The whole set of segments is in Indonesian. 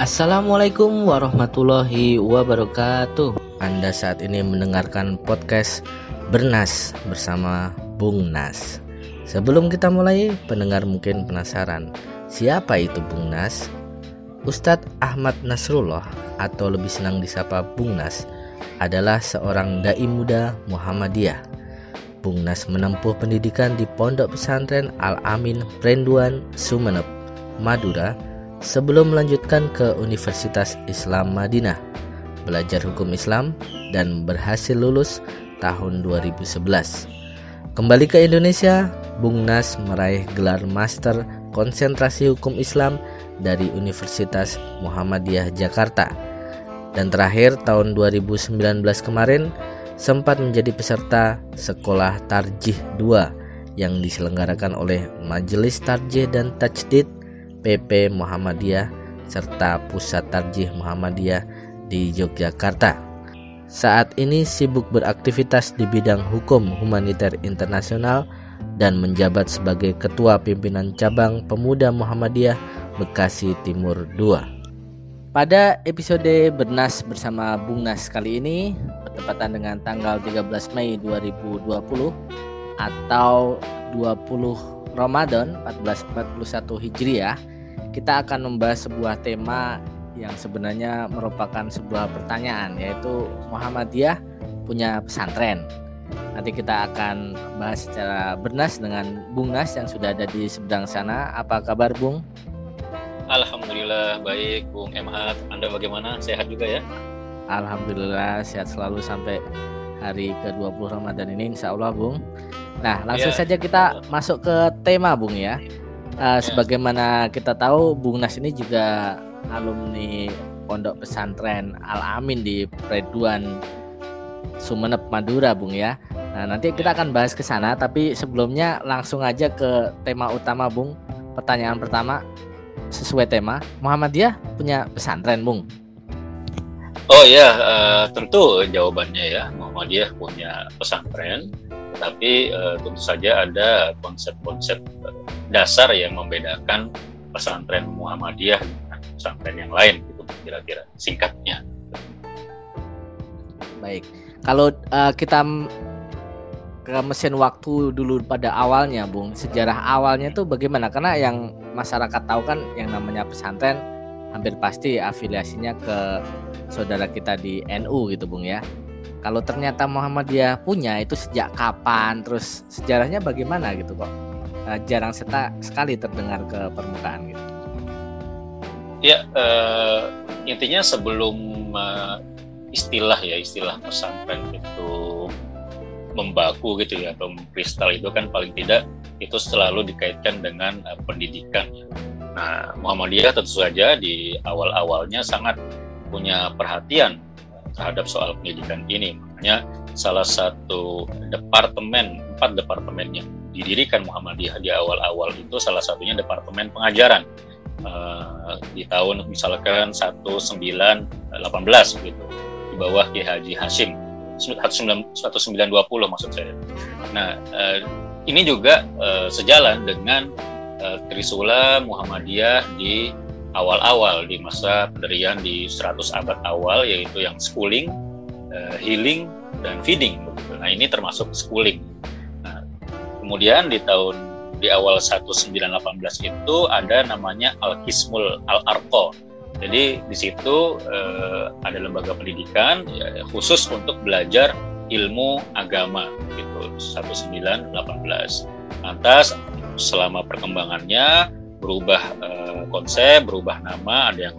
Assalamualaikum warahmatullahi wabarakatuh. Anda saat ini mendengarkan podcast Bernas bersama Bung Nas. Sebelum kita mulai, pendengar mungkin penasaran, siapa itu Bung Nas? Ustadz Ahmad Nasrullah atau lebih senang disapa Bung Nas adalah seorang dai muda Muhammadiyah. Bung Nas menempuh pendidikan di Pondok Pesantren Al-Amin Prenduan Sumeneb, Madura sebelum melanjutkan ke Universitas Islam Madinah, belajar hukum Islam dan berhasil lulus tahun 2011. Kembali ke Indonesia, Bung Nas meraih gelar Master Konsentrasi Hukum Islam dari Universitas Muhammadiyah Jakarta. Dan terakhir tahun 2019 kemarin sempat menjadi peserta Sekolah Tarjih 2 yang diselenggarakan oleh Majelis Tarjih dan Tajdid PP Muhammadiyah serta Pusat Tarjih Muhammadiyah di Yogyakarta. Saat ini sibuk beraktivitas di bidang hukum humaniter internasional dan menjabat sebagai Ketua Pimpinan Cabang Pemuda Muhammadiyah Bekasi Timur II. Pada episode Bernas bersama Bung Nas kali ini bertepatan dengan tanggal 13 Mei 2020 atau 20 Ramadan 1441 Hijriah kita akan membahas sebuah tema yang sebenarnya merupakan sebuah pertanyaan yaitu Muhammadiyah punya pesantren. Nanti kita akan bahas secara bernas dengan Bung Nas yang sudah ada di seberang sana. Apa kabar Bung? Alhamdulillah baik Bung Emhat. Anda bagaimana? Sehat juga ya? Alhamdulillah sehat selalu sampai hari ke-20 Ramadan ini insya Allah Bung. Nah langsung ya. saja kita masuk ke tema Bung ya. Uh, sebagaimana kita tahu Bung Nas ini juga alumni Pondok Pesantren Al Amin di Preduan Sumeneb Madura Bung ya. Nah, nanti kita akan bahas ke sana tapi sebelumnya langsung aja ke tema utama Bung. Pertanyaan pertama sesuai tema, Muhammadiyah punya pesantren Bung? Oh ya, uh, tentu jawabannya ya. Muhammadiyah punya pesantren tapi uh, tentu saja ada konsep-konsep dasar yang membedakan pesantren Muhammadiyah dengan pesantren yang lain gitu kira-kira singkatnya. Baik, kalau uh, kita ke mesin waktu dulu pada awalnya, Bung, sejarah awalnya itu bagaimana? Karena yang masyarakat tahu kan yang namanya pesantren hampir pasti afiliasinya ke saudara kita di NU gitu, Bung ya. Kalau ternyata Muhammadiyah punya itu sejak kapan? Terus sejarahnya bagaimana gitu kok? Uh, jarang seta, sekali terdengar ke permukaan gitu. Ya uh, intinya sebelum uh, istilah ya istilah pesantren itu membaku gitu ya atau kristal itu kan paling tidak itu selalu dikaitkan dengan uh, pendidikan. Nah Muhammadiyah tentu saja di awal-awalnya sangat punya perhatian terhadap soal pendidikan ini. Makanya salah satu departemen, empat departemen yang didirikan Muhammadiyah di awal-awal itu salah satunya departemen pengajaran. Uh, di tahun misalkan 1918 gitu di bawah Ki Haji Hashim 1920 maksud saya. Nah, uh, ini juga uh, sejalan dengan uh, Trisula Muhammadiyah di awal-awal di masa penderian di 100 abad awal yaitu yang schooling, uh, healing dan feeding Nah, ini termasuk schooling. Nah, kemudian di tahun di awal 1918 itu ada namanya Al-Kismul Al-Arqo. Jadi di situ uh, ada lembaga pendidikan ya, khusus untuk belajar ilmu agama gitu 1918. Lantas selama perkembangannya berubah uh, konsep, berubah nama, ada yang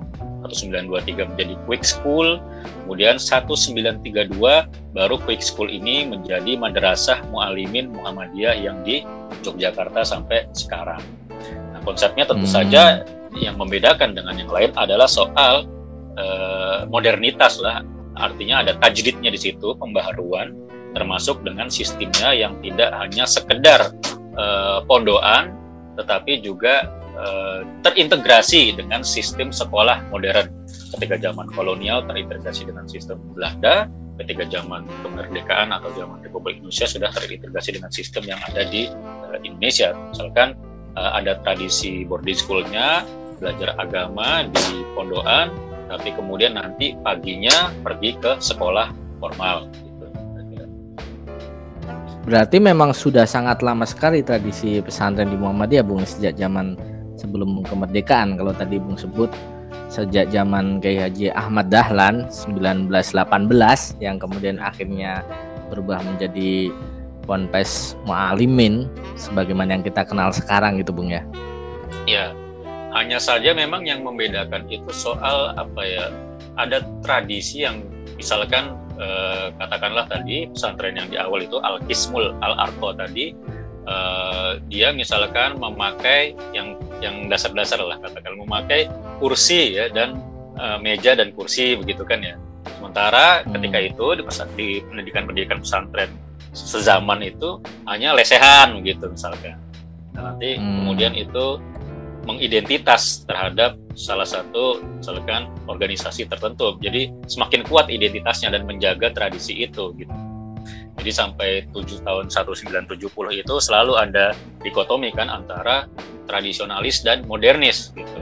1923 menjadi Quick School, kemudian 1932 baru Quick School ini menjadi Madrasah Mualimin Muhammadiyah yang di Yogyakarta sampai sekarang. Nah, konsepnya tentu hmm. saja yang membedakan dengan yang lain adalah soal uh, modernitas lah. Artinya ada tajdidnya di situ, pembaharuan, termasuk dengan sistemnya yang tidak hanya sekedar uh, pondokan, tetapi juga Eh, terintegrasi dengan sistem sekolah modern. Ketika zaman kolonial terintegrasi dengan sistem Belanda, ketika zaman kemerdekaan atau zaman Republik Indonesia sudah terintegrasi dengan sistem yang ada di uh, Indonesia. Misalkan uh, ada tradisi boarding schoolnya, belajar agama di pondokan, tapi kemudian nanti paginya pergi ke sekolah formal. Gitu. Berarti memang sudah sangat lama sekali tradisi pesantren di Muhammadiyah, Bung, sejak zaman sebelum kemerdekaan. Kalau tadi Bung sebut sejak zaman Kiai Haji Ahmad Dahlan 1918 yang kemudian akhirnya berubah menjadi Ponpes Mualimin sebagaimana yang kita kenal sekarang gitu Bung ya. Ya, hanya saja memang yang membedakan itu soal apa ya? Ada tradisi yang misalkan eh, katakanlah tadi pesantren yang di awal itu Al Kismul Al Arko tadi eh, dia misalkan memakai yang yang dasar-dasar lah katakan memakai kursi ya dan eh, meja dan kursi begitu kan ya. Sementara hmm. ketika itu di, di pendidikan-pendidikan pesantren sezaman itu hanya lesehan gitu misalkan. Nah, nanti hmm. kemudian itu mengidentitas terhadap salah satu misalkan organisasi tertentu. Jadi semakin kuat identitasnya dan menjaga tradisi itu gitu. Jadi sampai 7 tahun 1970 itu selalu ada dikotomi kan antara tradisionalis dan modernis gitu.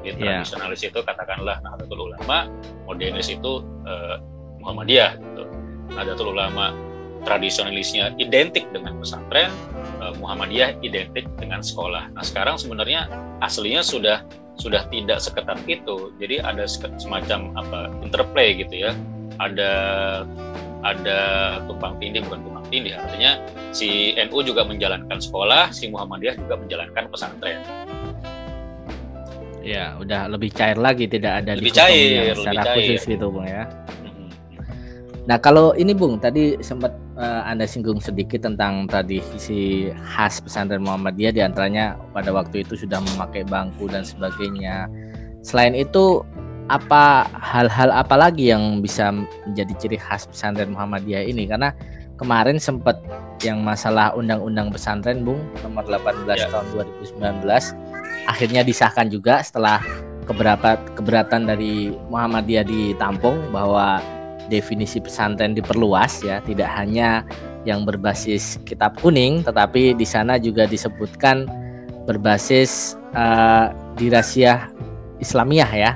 Jadi yeah. tradisionalis itu katakanlah Nahdlatul Ulama, modernis itu uh, Muhammadiyah gitu. Nahdlatul Ulama tradisionalisnya identik dengan pesantren, uh, Muhammadiyah identik dengan sekolah. Nah sekarang sebenarnya aslinya sudah sudah tidak seketat itu. Jadi ada semacam apa interplay gitu ya. Ada ada tumpang tindih bukan tumpang tindih artinya si NU juga menjalankan sekolah, si Muhammadiyah juga menjalankan pesantren. Ya, udah lebih cair lagi, tidak ada lebih cair, secara lebih khusus gitu, Bung ya. Nah, kalau ini Bung, tadi sempat uh, Anda singgung sedikit tentang tradisi khas pesantren Muhammadiyah di antaranya pada waktu itu sudah memakai bangku dan sebagainya. Selain itu, apa hal-hal apa lagi yang bisa menjadi ciri khas pesantren Muhammadiyah ini? Karena kemarin sempat yang masalah undang-undang pesantren Bung nomor 18 ya. tahun 2019 akhirnya disahkan juga setelah keberapa keberatan dari Muhammadiyah ditampung bahwa definisi pesantren diperluas ya, tidak hanya yang berbasis kitab kuning, tetapi di sana juga disebutkan berbasis uh, dirasiah Islamiyah ya,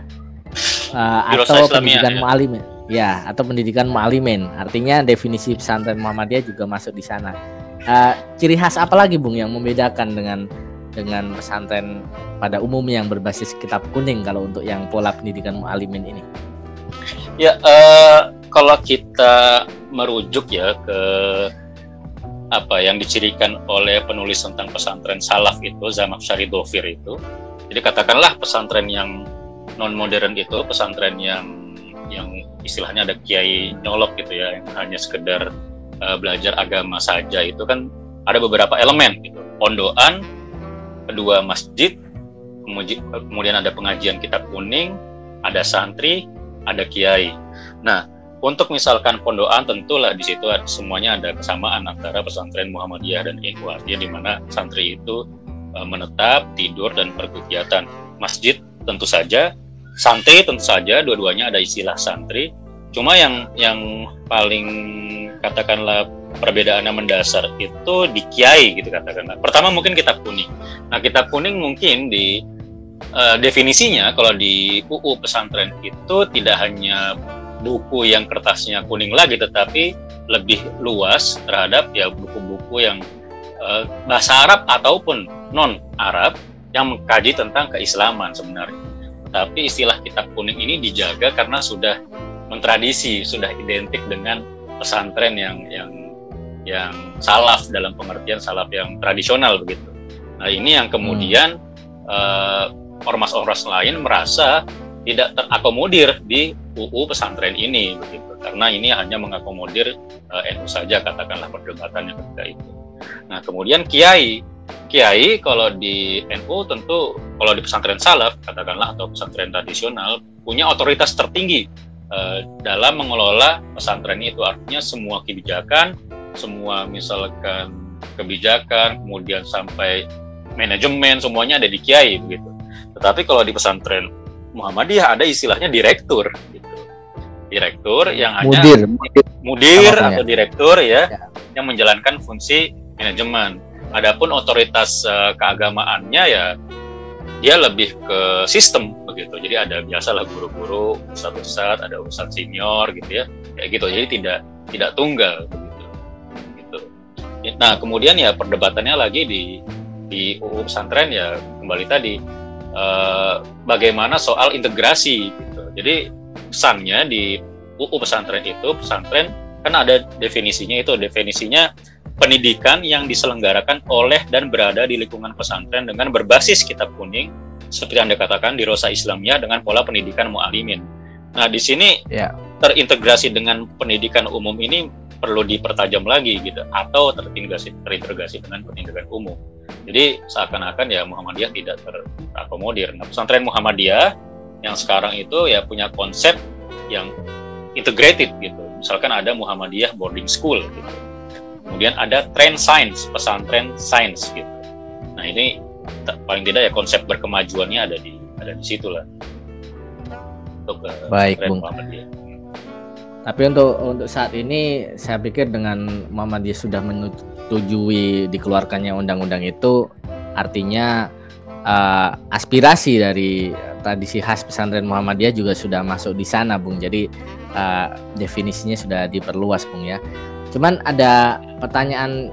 uh, atau pendidikan ya. mualim ya, atau pendidikan mualimin. Artinya definisi pesantren Muhammadiyah juga masuk di sana. Uh, ciri khas apa lagi Bung yang membedakan dengan dengan pesantren pada umumnya yang berbasis kitab kuning kalau untuk yang pola pendidikan mualimin ini? Ya, uh, kalau kita merujuk ya ke apa yang dicirikan oleh penulis tentang pesantren salaf itu Zamak Syaridovir itu jadi katakanlah pesantren yang non modern itu pesantren yang yang istilahnya ada kiai nyolok gitu ya yang hanya sekedar uh, belajar agama saja itu kan ada beberapa elemen gitu. Pondokan kedua masjid kemudian ada pengajian kitab kuning ada santri ada kiai. Nah untuk misalkan pondokan tentulah di situ semuanya ada kesamaan antara pesantren Muhammadiyah dan artinya di mana santri itu e, menetap, tidur dan berkegiatan. Masjid tentu saja, santri tentu saja dua-duanya ada istilah santri. Cuma yang yang paling katakanlah perbedaannya mendasar itu di kiai gitu katakanlah. Pertama mungkin kitab kuning. Nah, kitab kuning mungkin di uh, definisinya kalau di UU pesantren itu tidak hanya buku yang kertasnya kuning lagi tetapi lebih luas terhadap ya buku-buku yang uh, bahasa Arab ataupun non Arab yang mengkaji tentang keislaman sebenarnya. Tapi istilah kitab kuning ini dijaga karena sudah mentradisi, sudah identik dengan pesantren yang yang yang salaf dalam pengertian salaf yang tradisional begitu. Nah ini yang kemudian uh, ormas-ormas lain merasa tidak terakomodir di UU pesantren ini begitu karena ini hanya mengakomodir uh, NU saja katakanlah perdebatannya ketika itu. Nah kemudian kiai kiai kalau di NU tentu kalau di pesantren salaf katakanlah atau pesantren tradisional punya otoritas tertinggi uh, dalam mengelola pesantren itu artinya semua kebijakan semua misalkan kebijakan kemudian sampai manajemen semuanya ada di kiai begitu. Tetapi kalau di pesantren Muhammadiyah ada istilahnya direktur gitu. Direktur yang hanya mudir, mudir, atau direktur ya, ya yang menjalankan fungsi manajemen. Adapun otoritas uh, keagamaannya ya dia lebih ke sistem begitu. Jadi ada biasalah guru-guru, ustadz-ustadz, ada ustadz senior gitu ya, kayak gitu. Jadi tidak tidak tunggal begitu. Gitu. Nah kemudian ya perdebatannya lagi di di UU pesantren ya kembali tadi eh, bagaimana soal integrasi gitu. Jadi pesannya di UU pesantren itu pesantren kan ada definisinya itu definisinya pendidikan yang diselenggarakan oleh dan berada di lingkungan pesantren dengan berbasis kitab kuning seperti Anda katakan di Rosa Islamnya dengan pola pendidikan mualimin. Nah, di sini ya. terintegrasi dengan pendidikan umum ini perlu dipertajam lagi gitu atau terintegrasi terintegrasi dengan pendidikan umum. Jadi seakan-akan ya Muhammadiyah tidak terakomodir. Nah, pesantren Muhammadiyah yang sekarang itu ya punya konsep yang integrated gitu. Misalkan ada Muhammadiyah boarding school gitu Kemudian ada trend science, pesantren science gitu. Nah ini paling tidak ya konsep berkemajuannya ada di ada di situ lah. Untuk uh, Baik, Bung. Tapi untuk untuk saat ini saya pikir dengan Muhammadiyah sudah menyetujui dikeluarkannya undang-undang itu artinya uh, aspirasi dari tradisi khas pesantren Muhammadiyah juga sudah masuk di sana, Bung. Jadi uh, definisinya sudah diperluas, Bung ya. Cuman ada pertanyaan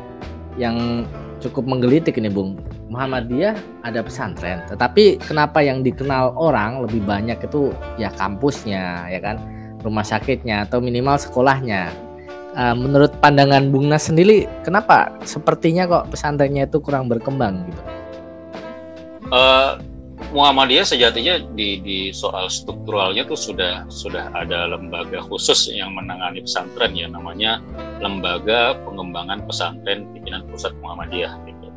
yang cukup menggelitik ini Bung. Muhammadiyah ada pesantren, tetapi kenapa yang dikenal orang lebih banyak itu ya kampusnya, ya kan, rumah sakitnya atau minimal sekolahnya. Uh, menurut pandangan Bung Nas sendiri, kenapa sepertinya kok pesantrennya itu kurang berkembang gitu? Uh, Muhammadiyah sejatinya di, di soal strukturalnya tuh sudah sudah ada lembaga khusus yang menangani pesantren ya namanya Lembaga Pengembangan Pesantren Pimpinan Pusat Muhammadiyah gitu.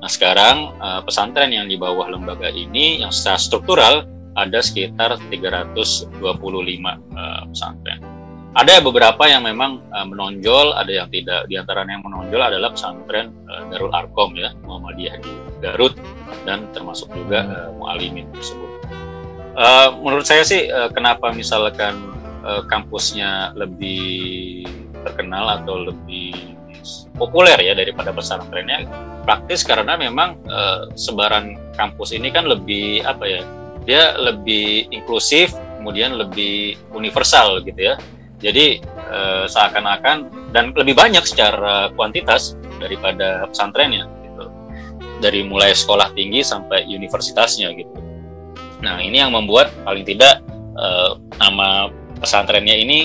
Nah sekarang uh, pesantren yang di bawah lembaga ini yang secara struktural ada sekitar 325 uh, eh, pesantren. Ada beberapa yang memang uh, menonjol, ada yang tidak. Di antara yang menonjol adalah pesantren uh, Darul Arkom ya, Muhammadiyah di Garut dan termasuk juga uh, Mualimin tersebut. Uh, menurut saya sih uh, kenapa misalkan uh, kampusnya lebih terkenal atau lebih populer ya daripada pesantrennya praktis karena memang uh, sebaran kampus ini kan lebih apa ya dia lebih inklusif kemudian lebih universal gitu ya jadi eh, seakan-akan dan lebih banyak secara kuantitas daripada pesantrennya gitu. Dari mulai sekolah tinggi sampai universitasnya gitu. Nah, ini yang membuat paling tidak eh, nama pesantrennya ini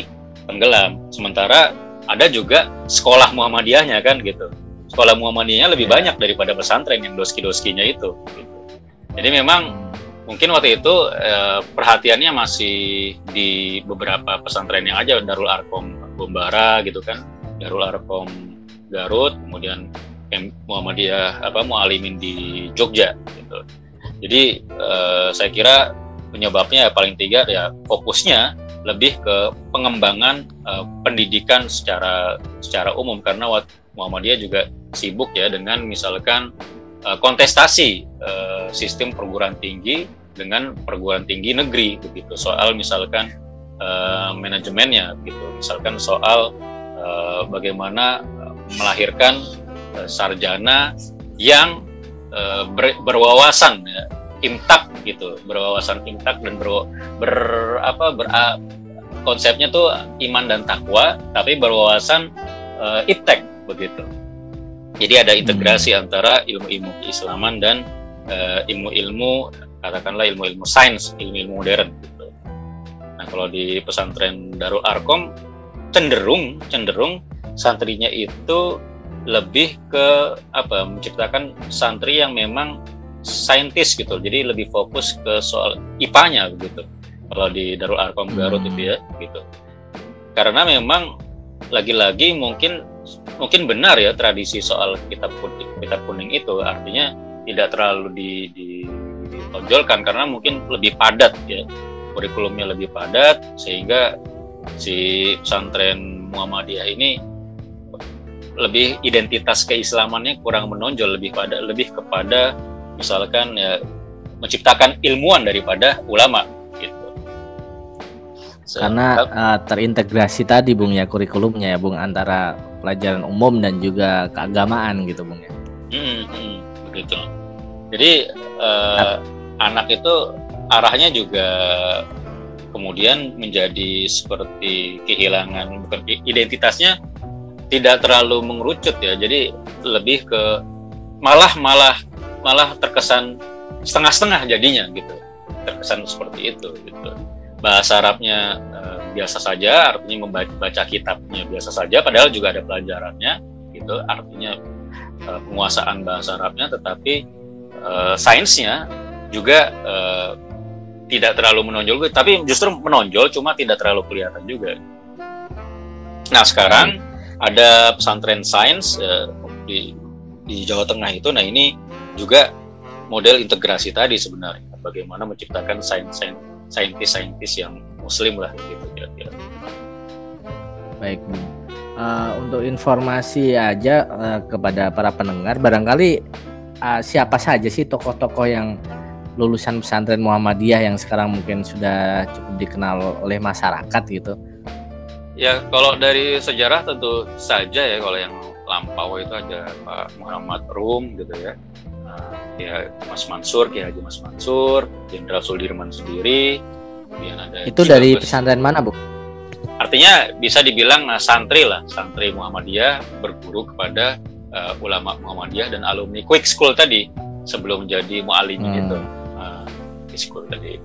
tenggelam. Sementara ada juga sekolah Muhammadiyahnya kan gitu. Sekolah Muhammadiyahnya lebih banyak daripada pesantren yang doski-doskinya itu. Gitu. Jadi memang mungkin waktu itu eh, perhatiannya masih di beberapa pesantren yang aja Darul Arkom Bombara gitu kan Darul Arkom Garut kemudian Muhammadiyah apa Mualimin di Jogja gitu. Jadi eh, saya kira penyebabnya ya paling tiga ya fokusnya lebih ke pengembangan eh, pendidikan secara secara umum. Karena Muhammadiyah juga sibuk ya dengan misalkan Eh, kontestasi uh, sistem perguruan tinggi dengan perguruan tinggi negeri begitu. Soal misalkan uh, manajemennya gitu misalkan soal uh, bagaimana melahirkan uh, sarjana yang uh, ber, berwawasan ya, imtak gitu. Berwawasan imtak dan ber, ber apa ber, uh, konsepnya tuh iman dan takwa tapi berwawasan uh, iptek begitu. Jadi ada integrasi hmm. antara ilmu-ilmu keislaman dan uh, ilmu-ilmu katakanlah ilmu-ilmu sains, ilmu-ilmu modern gitu. Nah, kalau di pesantren Darul Arkom cenderung cenderung santrinya itu lebih ke apa menciptakan santri yang memang saintis gitu. Jadi lebih fokus ke soal IPA-nya begitu. Kalau di Darul Arkom Garut hmm. itu ya gitu. Karena memang lagi-lagi mungkin mungkin benar ya tradisi soal kitab kuning, kitab kuning itu artinya tidak terlalu di, di, ditonjolkan karena mungkin lebih padat ya kurikulumnya lebih padat sehingga si pesantren Muhammadiyah ini lebih identitas keislamannya kurang menonjol lebih pada lebih kepada misalkan ya menciptakan ilmuwan daripada ulama karena uh, terintegrasi tadi Bung ya kurikulumnya ya Bung antara pelajaran umum dan juga keagamaan gitu Bung ya. Hmm, hmm begitu. Jadi uh, anak itu arahnya juga kemudian menjadi seperti kehilangan bukan identitasnya tidak terlalu mengerucut ya. Jadi lebih ke malah malah malah terkesan setengah-setengah jadinya gitu. Terkesan seperti itu gitu. Bahasa Arabnya uh, biasa saja artinya membaca kitabnya biasa saja padahal juga ada pelajarannya gitu. Artinya uh, penguasaan bahasa Arabnya tetapi uh, sainsnya juga uh, tidak terlalu menonjol tapi justru menonjol cuma tidak terlalu kelihatan juga. Nah sekarang ada pesantren sains uh, di di Jawa Tengah itu. Nah ini juga model integrasi tadi sebenarnya. Bagaimana menciptakan sains saintis-saintis yang muslim lah gitu kira-kira. Baik uh, untuk informasi aja uh, kepada para pendengar barangkali uh, siapa saja sih tokoh-tokoh yang lulusan pesantren Muhammadiyah yang sekarang mungkin sudah cukup dikenal oleh masyarakat gitu? Ya kalau dari sejarah tentu saja ya kalau yang lampau itu ada Pak Muhammad Rum gitu ya, nah, ya Mas Mansur, Kiai Haji Mas Mansur, Jenderal Sudirman sendiri, kemudian ada itu dari pesantren mana bu? Artinya bisa dibilang uh, santri lah, santri Muhammadiyah berguru kepada uh, ulama Muhammadiyah dan alumni Quick School tadi sebelum jadi mualim hmm. gitu school tadi.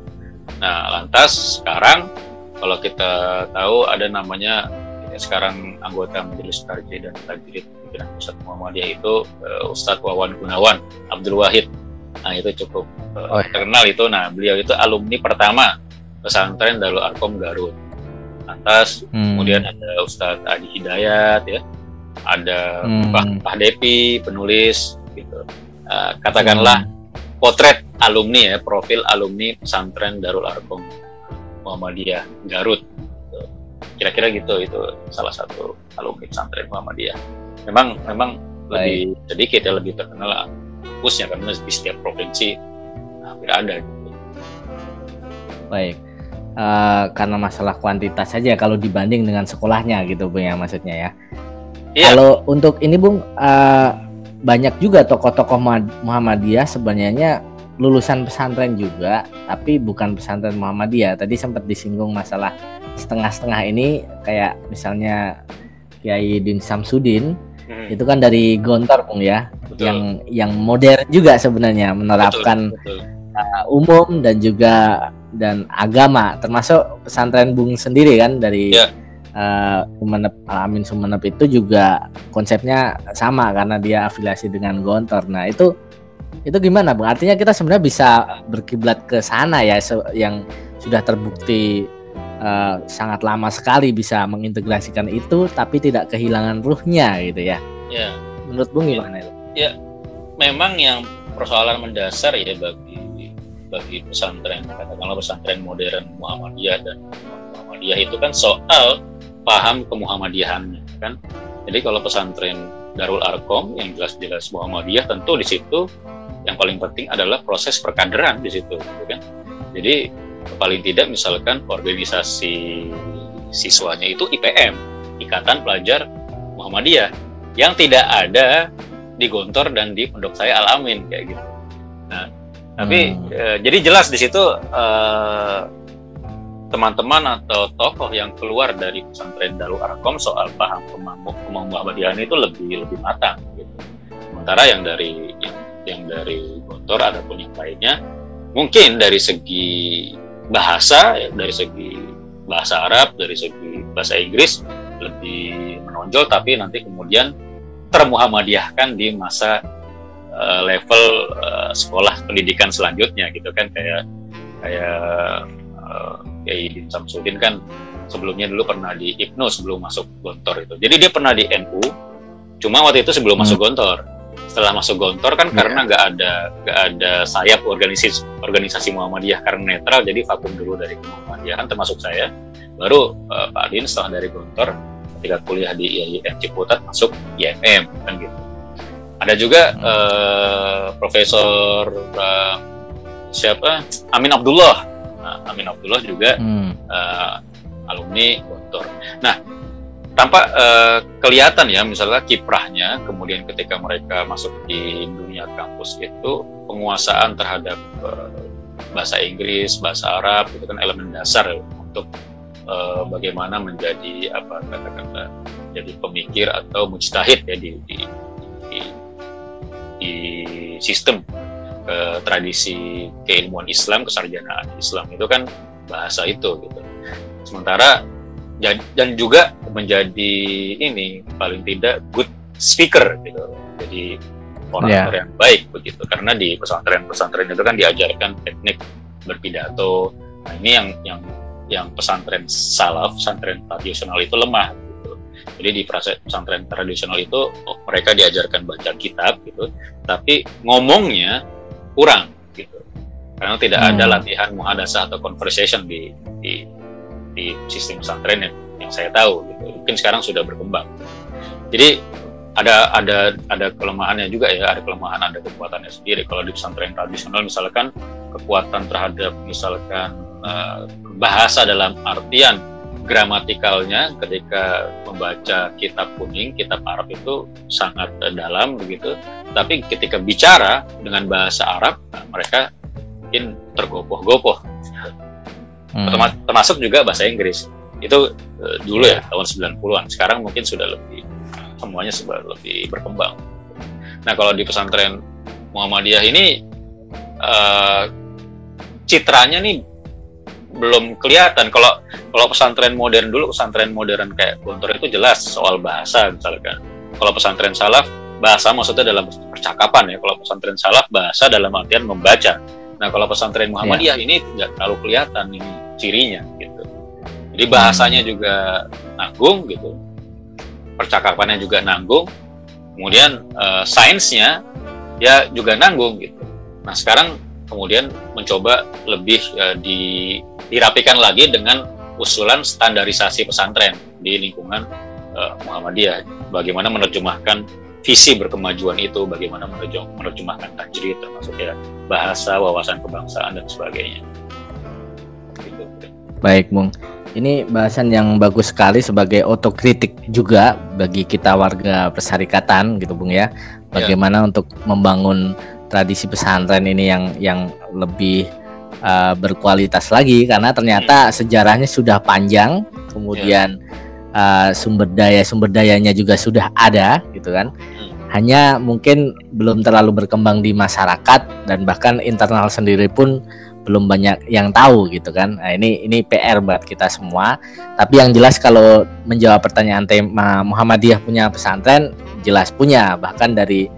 Nah, lantas sekarang kalau kita tahu ada namanya ya sekarang anggota Majelis Tarjih dan Tajrid pimpinan Pusat Muhammadiyah itu uh, Ustadz Wawan Gunawan Abdul Wahid. Nah, itu cukup uh, oh, iya. terkenal itu. Nah, beliau itu alumni pertama pesantren Darul Arkom Garut. Lantas hmm. kemudian ada Ustadz Adi Hidayat ya. Ada hmm. Pak Depi penulis gitu. Uh, katakanlah hmm potret alumni ya, profil alumni pesantren Darul Arkom Muhammadiyah Garut. Kira-kira gitu itu salah satu alumni pesantren Muhammadiyah. Memang memang Baik. lebih sedikit ya lebih terkenal kampusnya karena di setiap provinsi hampir ada. Gitu. Baik. Uh, karena masalah kuantitas saja kalau dibanding dengan sekolahnya gitu bu ya maksudnya ya. Iya. Kalau untuk ini bung uh, banyak juga tokoh-tokoh Muhammadiyah sebenarnya lulusan pesantren juga, tapi bukan pesantren Muhammadiyah. Tadi sempat disinggung masalah setengah-setengah ini kayak misalnya Kiai Din Samsudin hmm. itu kan dari Gontor Bung ya, betul. yang yang modern juga sebenarnya menerapkan betul, betul. Uh, umum dan juga dan agama, termasuk pesantren Bung sendiri kan dari yeah uh, Sumenep Amin Sumenep itu juga konsepnya sama karena dia afiliasi dengan Gontor. Nah itu itu gimana bang? Artinya kita sebenarnya bisa berkiblat ke sana ya yang sudah terbukti uh, sangat lama sekali bisa mengintegrasikan itu tapi tidak kehilangan ruhnya gitu ya. Ya. Menurut bung gimana itu? Ya, memang yang persoalan mendasar ya bagi bagi pesantren katakanlah pesantren modern Muhammadiyah dan Muhammadiyah itu kan soal paham kemuhammadiyahannya kan. Jadi kalau pesantren Darul Arkom yang jelas-jelas Muhammadiyah tentu di situ yang paling penting adalah proses perkaderan di situ gitu kan. Jadi paling tidak misalkan organisasi siswanya itu IPM, Ikatan Pelajar Muhammadiyah yang tidak ada di Gontor dan di Pondok Saya Al Amin kayak gitu. Nah, tapi hmm. e, jadi jelas di situ e, teman-teman atau tokoh yang keluar dari pesantren Darul Arkom soal paham Muhammadiyah itu lebih lebih matang gitu. Sementara yang dari yang, yang dari Gontor ataupun yang lainnya mungkin dari segi bahasa ya, dari segi bahasa Arab, dari segi bahasa Inggris lebih menonjol tapi nanti kemudian termuhammadiyahkan di masa uh, level uh, sekolah pendidikan selanjutnya gitu kan kayak kayak uh, Kiai Din Samsudin kan sebelumnya dulu pernah di IPNO sebelum masuk Gontor itu. Jadi dia pernah di NU, cuma waktu itu sebelum hmm. masuk Gontor. Setelah masuk Gontor kan yeah. karena nggak ada nggak ada sayap organisasi organisasi Muhammadiyah karena netral, jadi vakum dulu dari Muhammadiyahan termasuk saya. Baru uh, Pak Din setelah dari Gontor ketika kuliah di IAIN Ciputat masuk IMM kan gitu. Ada juga hmm. uh, Profesor uh, siapa Amin Abdullah Nah, Amin Abdullah juga hmm. uh, alumni Gontor. Nah, tampak uh, kelihatan ya misalnya kiprahnya kemudian ketika mereka masuk di dunia kampus itu penguasaan terhadap uh, bahasa Inggris, bahasa Arab itu kan elemen dasar untuk uh, bagaimana menjadi apa kata-kata jadi pemikir atau mujtahid ya di di, di, di sistem uh, tradisi keilmuan Islam, kesarjanaan Islam itu kan bahasa itu gitu. Sementara dan, dan juga menjadi ini paling tidak good speaker gitu. Jadi orang yeah. yang baik begitu karena di pesantren-pesantren itu kan diajarkan teknik berpidato. Nah, ini yang yang yang pesantren salaf, pesantren tradisional itu lemah gitu. Jadi di pesantren tradisional itu oh, mereka diajarkan baca kitab gitu, tapi ngomongnya kurang gitu. Karena tidak hmm. ada latihan muhadasah atau conversation di di di sistem pesantren yang, yang saya tahu gitu. Mungkin sekarang sudah berkembang. Jadi ada ada ada kelemahannya juga ya, ada kelemahan, ada kekuatannya sendiri. Kalau di pesantren tradisional misalkan kekuatan terhadap misalkan uh, bahasa dalam artian gramatikalnya ketika membaca kitab kuning, kitab Arab itu sangat dalam begitu. Tapi ketika bicara dengan bahasa Arab, nah, mereka mungkin tergopoh-gopoh. Hmm. Termasuk juga bahasa Inggris. Itu uh, dulu ya tahun 90-an. Sekarang mungkin sudah lebih semuanya sudah lebih berkembang. Nah kalau di pesantren Muhammadiyah ini uh, citranya nih belum kelihatan. Kalau kalau pesantren modern dulu pesantren modern kayak Gontor itu jelas soal bahasa misalkan. Kalau pesantren salaf bahasa maksudnya dalam percakapan ya. Kalau pesantren salaf bahasa dalam artian membaca. Nah kalau pesantren Muhammadiyah yeah. ini tidak terlalu kelihatan ini cirinya gitu. Jadi bahasanya hmm. juga nanggung gitu percakapannya juga nanggung, kemudian uh, sainsnya ya juga nanggung gitu. Nah sekarang kemudian mencoba lebih uh, di, dirapikan lagi dengan usulan standarisasi pesantren di lingkungan uh, Muhammadiyah. Bagaimana menerjemahkan visi berkemajuan itu, bagaimana menerjemahkan tajrid termasuk ya bahasa, wawasan kebangsaan dan sebagainya. Gitu. Baik, Bung. Ini bahasan yang bagus sekali sebagai otokritik juga bagi kita warga persyarikatan gitu Bung ya. Bagaimana ya. untuk membangun tradisi pesantren ini yang yang lebih uh, berkualitas lagi karena ternyata hmm. sejarahnya sudah panjang, kemudian ya. uh, sumber daya sumber dayanya juga sudah ada gitu kan. Hmm. Hanya mungkin belum terlalu berkembang di masyarakat dan bahkan internal sendiri pun belum banyak yang tahu gitu kan. Nah, ini ini PR buat kita semua. Tapi yang jelas kalau menjawab pertanyaan tema Muhammadiyah punya pesantren, jelas punya. Bahkan dari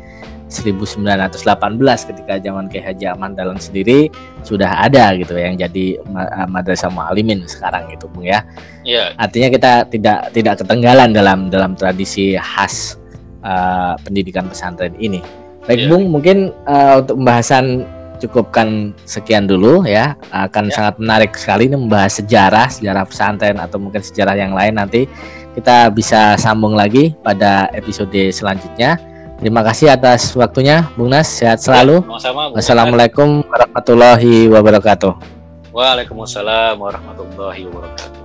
1918 ketika zaman Kiai Haji Aman Dahlan sendiri sudah ada gitu yang jadi eh, madrasah mualimin sekarang gitu Bung ya. Iya. Artinya kita tidak tidak ketinggalan dalam dalam tradisi khas uh, pendidikan pesantren ini. Baik yeah. Bung, mungkin uh, untuk pembahasan cukupkan sekian dulu ya. Akan ya. sangat menarik sekali ini membahas sejarah, sejarah pesantren atau mungkin sejarah yang lain nanti kita bisa sambung lagi pada episode selanjutnya. Terima kasih atas waktunya, Bung Nas. Sehat selalu. Ya, Wassalamualaikum warahmatullahi wabarakatuh. Waalaikumsalam warahmatullahi wabarakatuh.